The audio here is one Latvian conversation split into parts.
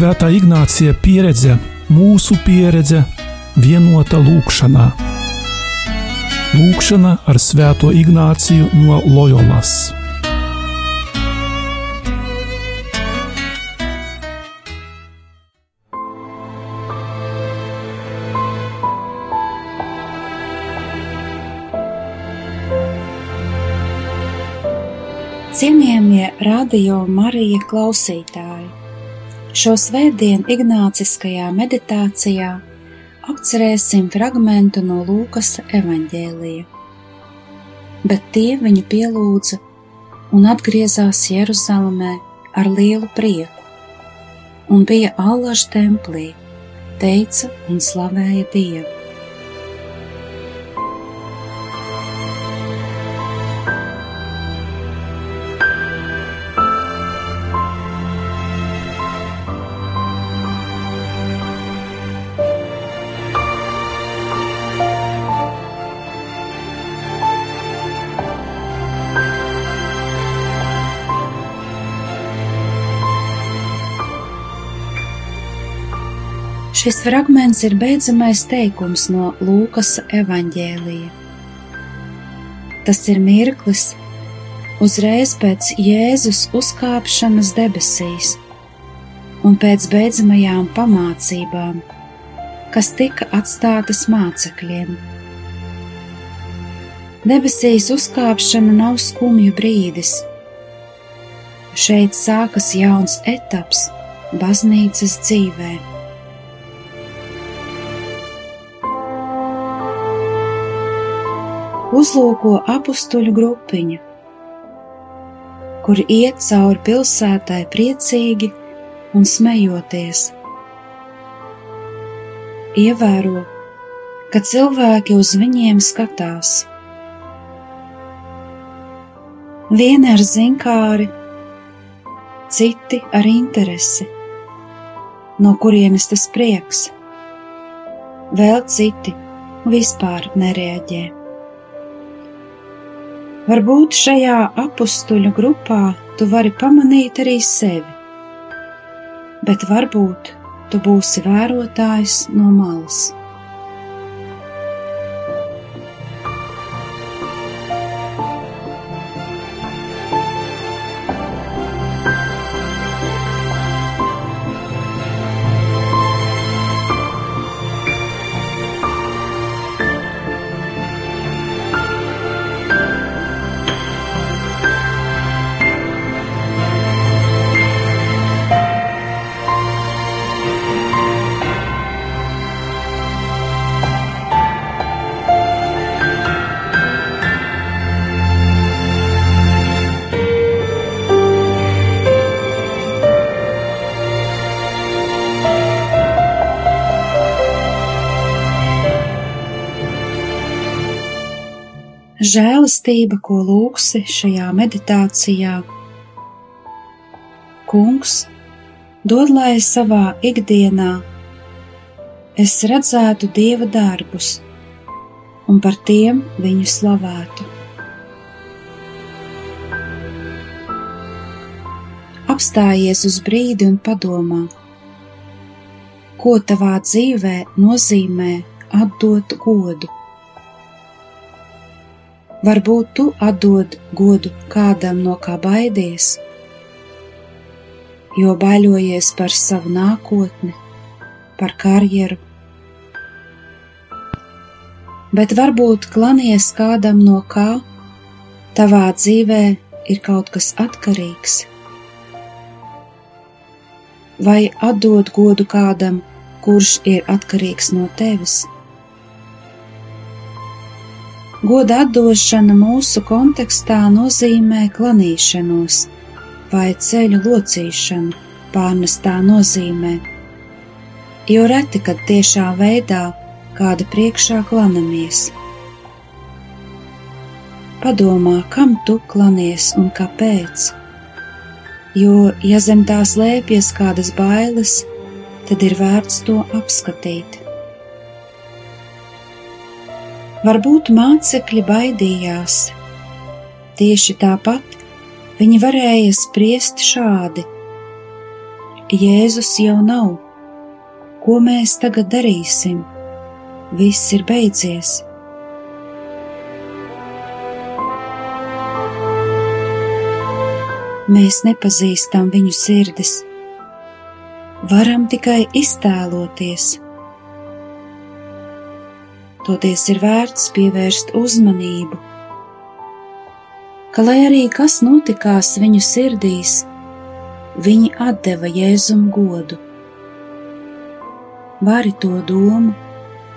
Svētā Ignācija pieredze, mūsu pieredze, vienota lūkšanā. Lūkšana ar Svēto Ignāciju no Loyolas. Cienījamie radio Marija klausītāji! Šo svētdienu Ignāciskajā meditācijā apcerēsim fragmentu no Lūkas evaņģēlija. Bet tie viņu pielūdza un atgriezās Jeruzalemē ar lielu prieku, un bija allaž templī, teica un slavēja Dievu. Šis fragments ir beidzamais teikums no Lūkas evaņģēlija. Tas ir mirklis uzreiz pēc Jēzus uzkāpšanas debesīs un pēc beidzamajām pamācībām, kas tika atstātas mācekļiem. Debesīs uzkāpšana nav skumju brīdis. Šeit sākas jauns etaps baznīcas dzīvēm. Uzlūko apstuļu grupiņu, kur iet cauri pilsētai priecīgi un smejoties. Ievēro, ka cilvēki uz viņiem skatās. Vieni ar zinkāri, citi ar interesi, no kurienes tas prieks, vēl citi vispār nereaģē. Varbūt šajā apstuļu grupā tu vari pamanīt arī sevi, bet varbūt tu būsi vērotājs no malas. Žēlastība, ko lūgsi šajā meditācijā. Kungs, dod lai savā ikdienā es redzētu dieva darbus un par tiem viņu slavētu. Apstājies uz brīdi un padomā, ko tavā dzīvē nozīmē atdot godu Varbūt tu atdod godu kādam no kā baidies, jo baiļojies par savu nākotni, par karjeru. Bet varbūt klanies kādam no kā tavā dzīvē ir kaut kas atkarīgs, vai atdod godu kādam, kurš ir atkarīgs no tevis. Goda atdošana mūsu kontekstā nozīmē klanīšanos vai ceļu locīšanu pārnestā nozīmē, jo reti, kad tiešā veidā kāda priekšā klanamies. Padomā, kam tu klanies un kāpēc, jo, ja zem tās lēpjas kādas bailes, tad ir vērts to apskatīt. Varbūt mācekļi baidījās. Tieši tāpat viņi varēja spriest šādi: Jēzus jau nav. Ko mēs tagad darīsim? Viss ir beidzies. Mēs nepazīstam viņu sirdis, varam tikai iztēloties. Toties ir vērts pievērst uzmanību, ka lai arī kas notikās viņu sirdīs, viņi atdeva Jēzum godu. Vari to domu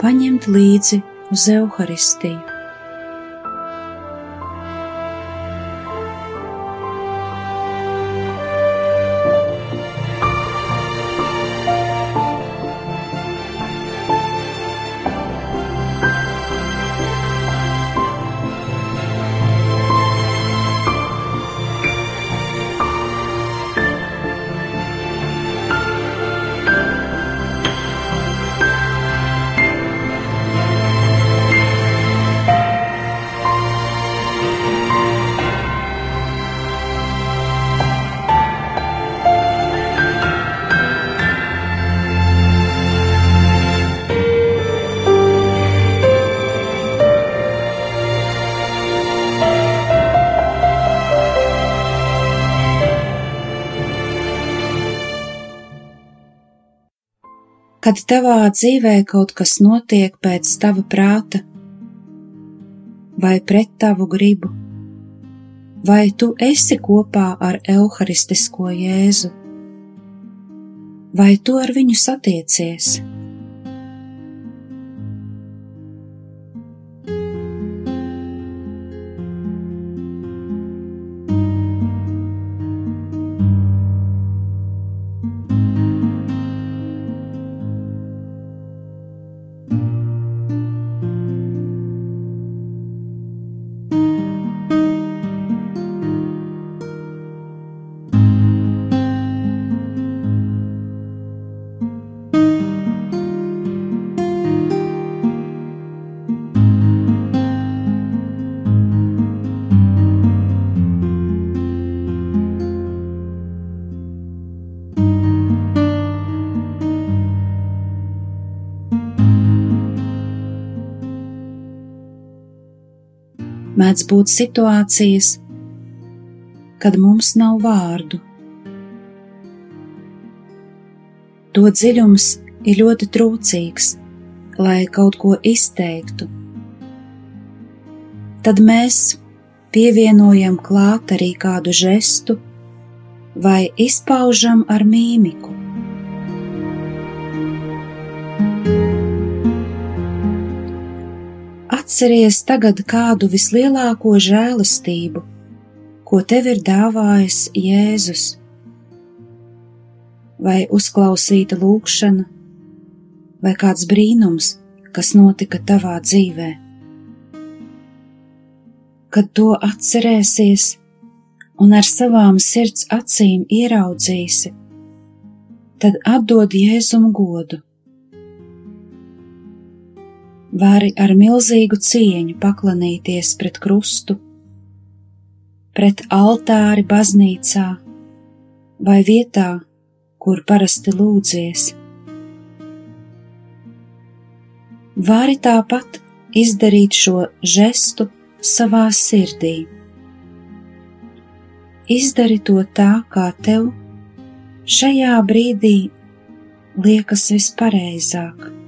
paņemt līdzi uz Euharistiju. Kad tavā dzīvē kaut kas notiek pēc tava prāta, vai pret tavu gribu, vai tu esi kopā ar Euharistisko Jēzu, vai tu ar viņu satiecies? Mēdz būt situācijas, kad mums nav vārdu. To dziļums ir ļoti trūcīgs, lai kaut ko izteiktu. Tad mēs pievienojam klāt arī kādu žestu vai izpaužam ar mīmiku. Atceries tagad kādu vislielāko žēlastību, ko tev ir dāvājis Jēzus, vai uzklausīta lūkšana, vai kāds brīnums, kas notika tavā dzīvē. Kad to atcerēsies un ar savām sirds acīm ieraudzīsi, tad atdod Jēzum godu vari ar milzīgu cieņu paklanīties pret krustu, pret altāri baznīcā vai vietā, kur parasti lūdzies. Vari tāpat izdarīt šo žestu savā sirdī. Izdari to tā, kā tev šajā brīdī liekas vispareizāk.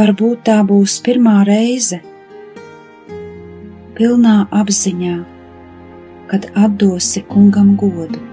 Varbūt tā būs pirmā reize, pilnā apziņā, kad atdosi kungam godu.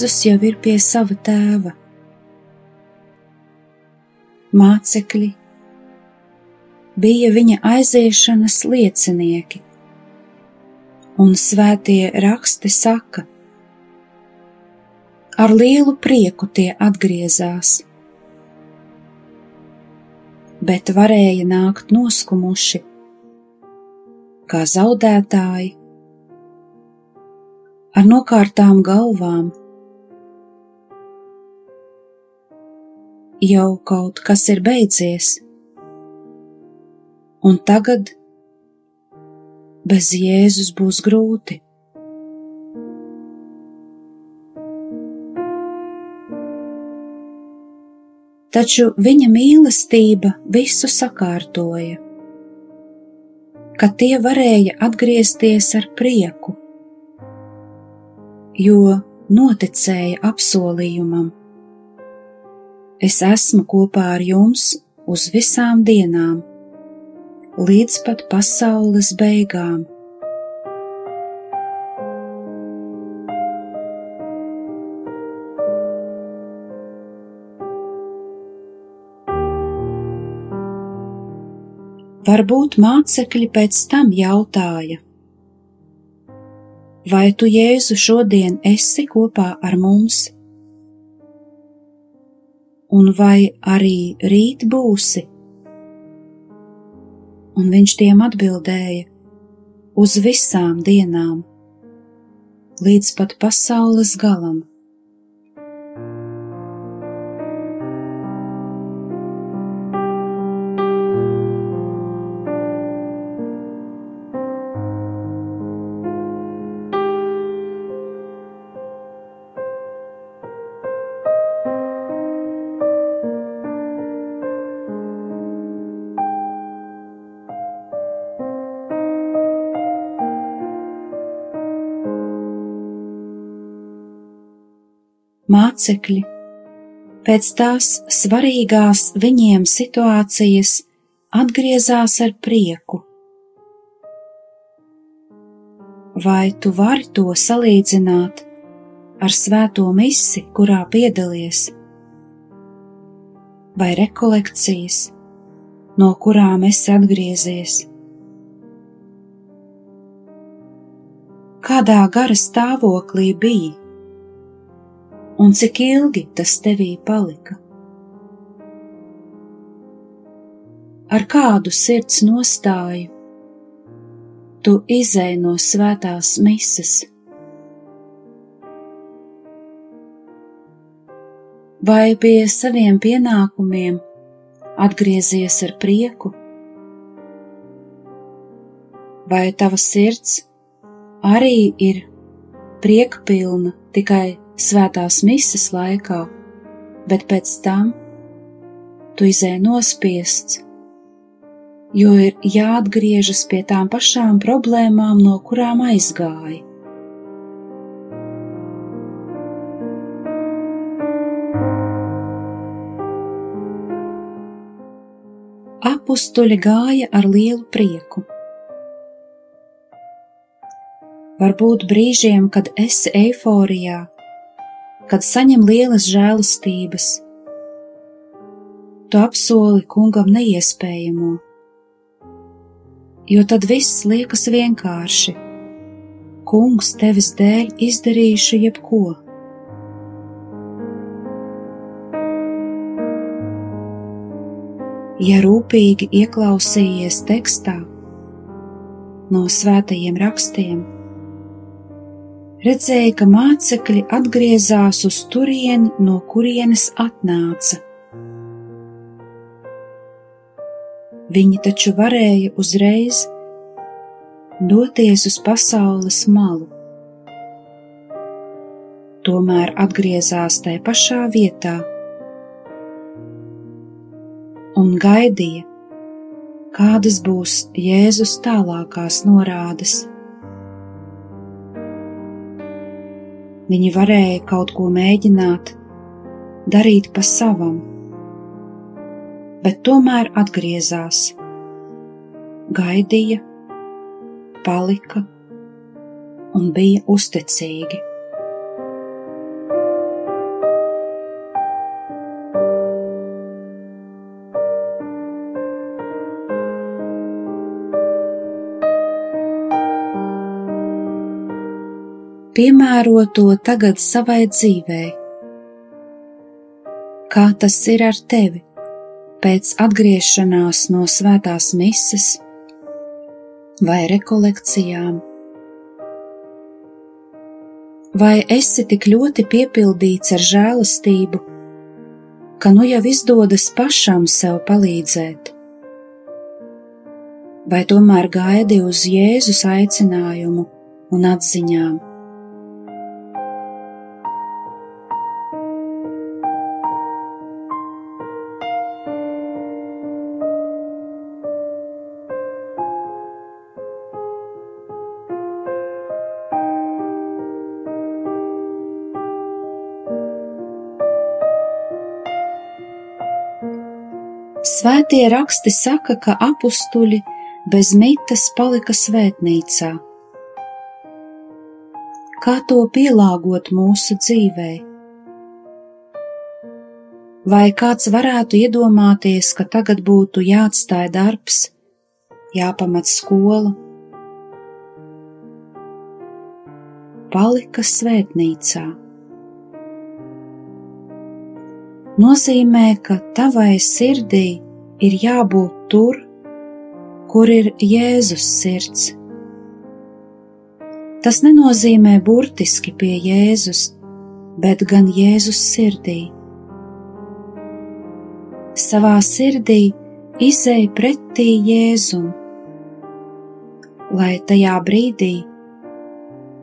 Jēzus jau ir pie sava tēva. Mācekļi bija viņa aiziešanas liecinieki, un svētie raksti saka, ar lielu prieku tie atgriezās, bet varēja nākt noskumuši, kā zaudētāji ar nokārtām galvām. Jau kaut kas ir beidzies, un tagad bez Jēzus būs grūti. Taču viņa mīlestība visu sakārtoja, ka tie varēja atgriezties ar prieku jo noticēja apsolījumam. Es esmu kopā ar jums uz visām dienām, līdz pat pasaules beigām. Varbūt mācekļi pēc tam jautāja, Vai tu, Jēzu, šodien esi kopā ar mums? Un vai arī rīt būsi? Un viņš tiem atbildēja: Uz visām dienām, līdz pat pasaules galam. Mācekļi pēc tās svarīgās viņiem situācijas atgriezās ar prieku. Vai tu vari to salīdzināt ar svēto misi, kurā piedalies, vai rekolekcijas, no kurām esi atgriezies? Kādā gara stāvoklī biji? Un cik ilgi tas tevī palika? Ar kādu sirds nostāju tu izēj no svētās mises? Vai pie saviem pienākumiem atgriezies ar prieku? Vai tava sirds arī ir priekpilna tikai svētās mises laikā, bet pēc tam tu izē nospiests, jo ir jāatgriežas pie tām pašām problēmām, no kurām aizgāja. Apustuļi gāja ar lielu prieku. Varbūt brīžiem, kad esi eiforijā, kad saņem lielas žēlastības. Tu apsoli kungam neiespējamo, jo tad viss liekas vienkārši. Kungs tevis dēļ izdarīšu jebko. Ja rūpīgi ieklausījies tekstā no svētajiem rakstiem, redzēja, ka mācekļi atgriezās uz turieni, no kurienes atnāca. Viņi taču varēja uzreiz doties uz pasaules malu. Tomēr atgriezās tajā pašā vietā un gaidīja, kādas būs Jēzus tālākās norādes. Viņi varēja kaut ko mēģināt, darīt pa savam, bet tomēr atgriezās, gaidīja, palika un bija uzticīgi. Piemēro to tagad savai dzīvei. Kā tas ir ar tevi pēc atgriešanās no svētās mises vai rekolekcijām? Vai esi tik ļoti piepildīts ar žēlastību, ka nu jau izdodas pašam sev palīdzēt? vai tomēr gaidi uz Jēzus aicinājumu un atziņām? Svētie raksti saka, ka apstuļi bez mitas palika svētnīcā. Kā to pielāgot mūsu dzīvei? Vai kāds varētu iedomāties, ka tagad būtu jāatstāj darbs, jāpamat skola? Palika svētnīcā. Nozīmē, ka tavai sirdī ir jābūt tur, kur ir Jēzus sirds. Tas nenozīmē burtiski pie Jēzus, bet gan Jēzus sirdī. Savā sirdī izēj pretī Jēzum, lai tajā brīdī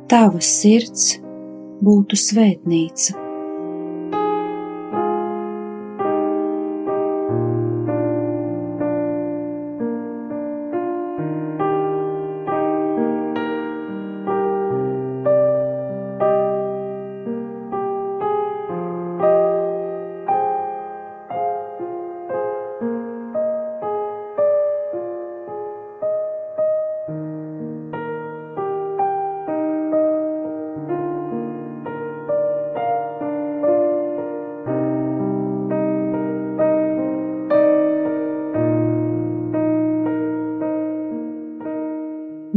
tava sirds būtu svētnīca.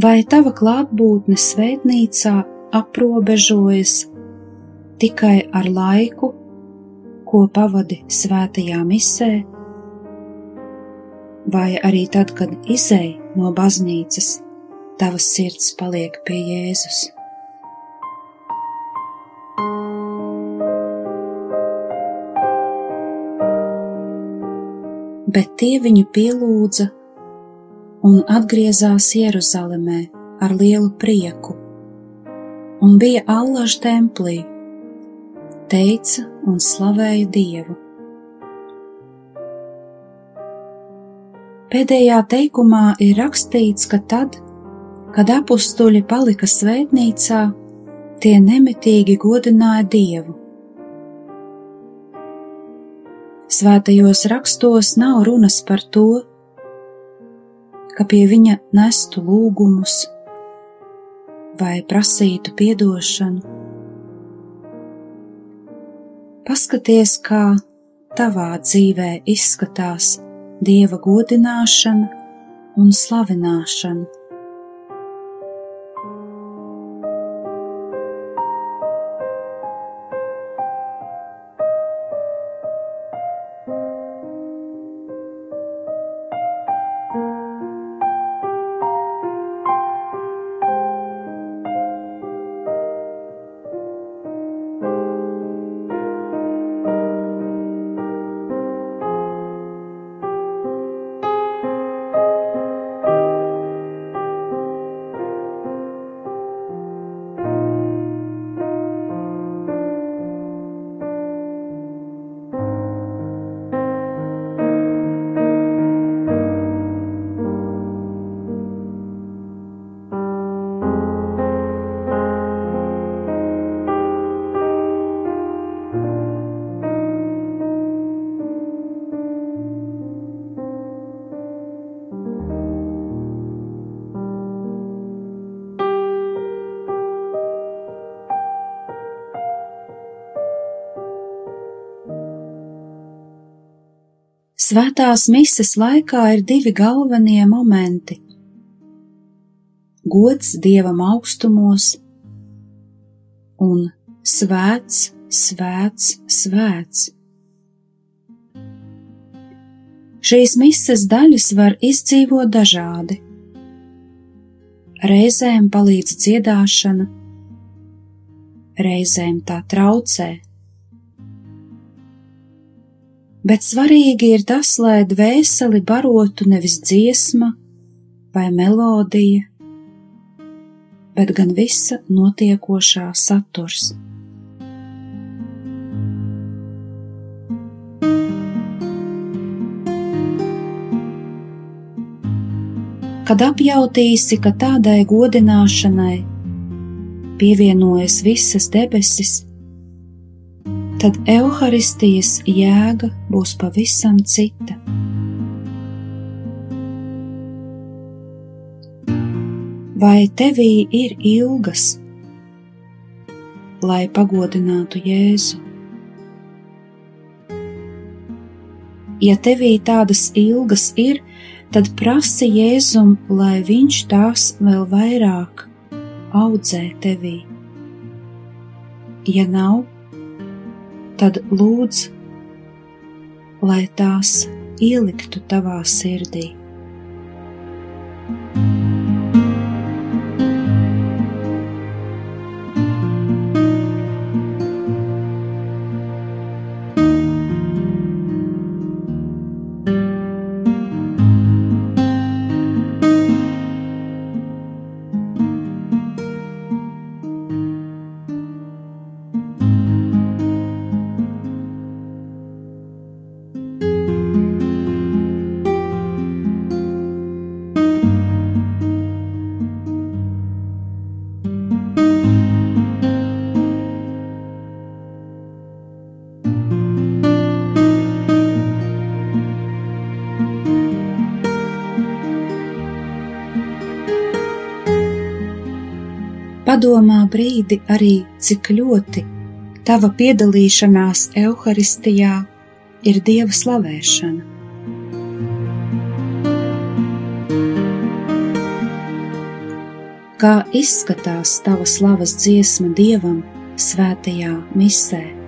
Vai tava klātbūtne svētnīcā aprobežojas tikai ar laiku, ko pavadi svētajā misē, vai arī tad, kad izēj no baznīcas, tavas sirds paliek pie Jēzus. Bet tie viņu pielūdza un atgriezās Jeruzalemē ar lielu prieku, un bija allaž templī, teica un slavēja Dievu. Pēdējā teikumā ir rakstīts, ka tad, kad apstuļi palika svētnīcā, tie nemitīgi godināja Dievu. Svētajos rakstos nav runas par to, ka pie viņa nestu lūgumus vai prasītu piedošanu. Paskaties, kā tavā dzīvē izskatās dieva godināšana un slavināšana. Svētās mises laikā ir divi galvenie momenti - gods dievam augstumos un svēts, svēts, svēts. Šīs mises daļas var izdzīvot dažādi. Reizēm palīdz dziedāšana, reizēm tā traucē. Bet svarīgi ir tas, lai dvēseli barotu nevis dziesma vai melodija, bet gan visa notiekošā saturs. kad apjautīsi, ka tādai godināšanai pievienojas visas debesis, tad evaharistijas jēga būs pavisam cita. Vai tevī ir ilgas, lai pagodinātu Jēzu? Ja tevī tādas ilgas ir, tad prasi Jēzum, lai viņš tās vēl vairāk audzē tevī. Ja nav, tad lūdz, lai tās ieliktu tavā sirdī. Padomā brīdi arī, cik ļoti tava piedalīšanās evaharistijā ir dieva slavēšana. Kā izskatās tava slavas dziesma dievam svētajā misē?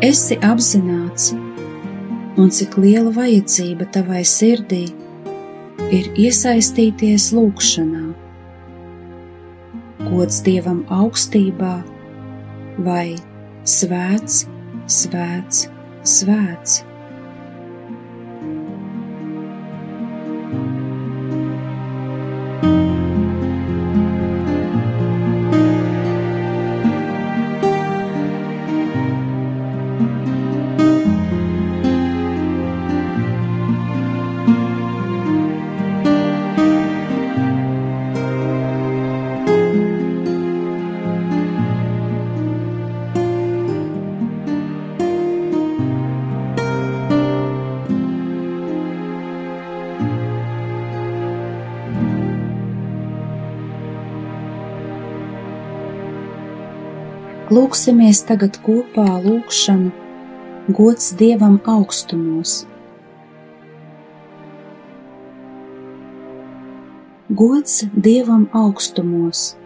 Esi apzināts, un cik liela vajadzība tavai sirdī ir iesaistīties lūgšanā, gods dievam augstībā vai svēts, svēts, svēts. Lūksimies tagad kopā lūgšanu, gods Dievam augstumos. Gods Dievam augstumos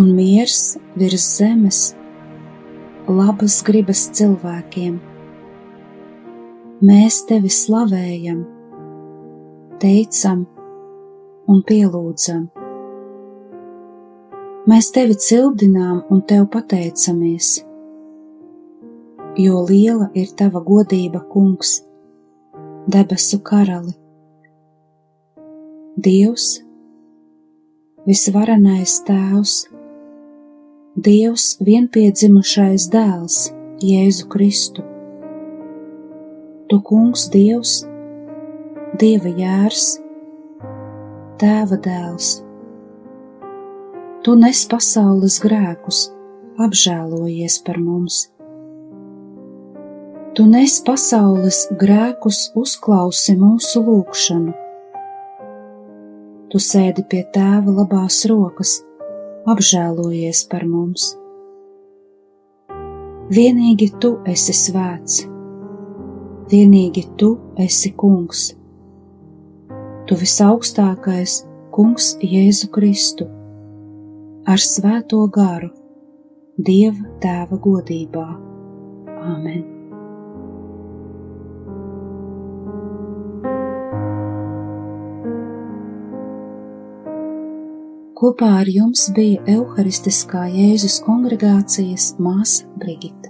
un miers virs zemes, labas gribas cilvēkiem. Mēs tevi slavējam, teicam un pielūdzam Mēs tevi cildinām un tev pateicamies, jo liela ir tava godība, kungs, debesu karali. Dievs, visvarenais Tēvs, Dievs vienpiedzimušais dēls, Jēzu Kristu. Tu, Kungs, Dievs, Dieva jērs, Tēva dēls. Tu nes pasaules grēkus, apžēlojies par mums. Tu nes pasaules grēkus, uzklausi mūsu lūgšanu. Tu sēdi pie tēva labās rokas, apžēlojies par mums. Vienīgi tu esi svēts, vienīgi tu esi kungs. Tu visaugstākais kungs Jēzu Kristu, ar svēto garu, Dieva tēva godībā. Āmen! Kopā ar jums bija Euharistiskā Jēzus kongregācijas māsa Brigita.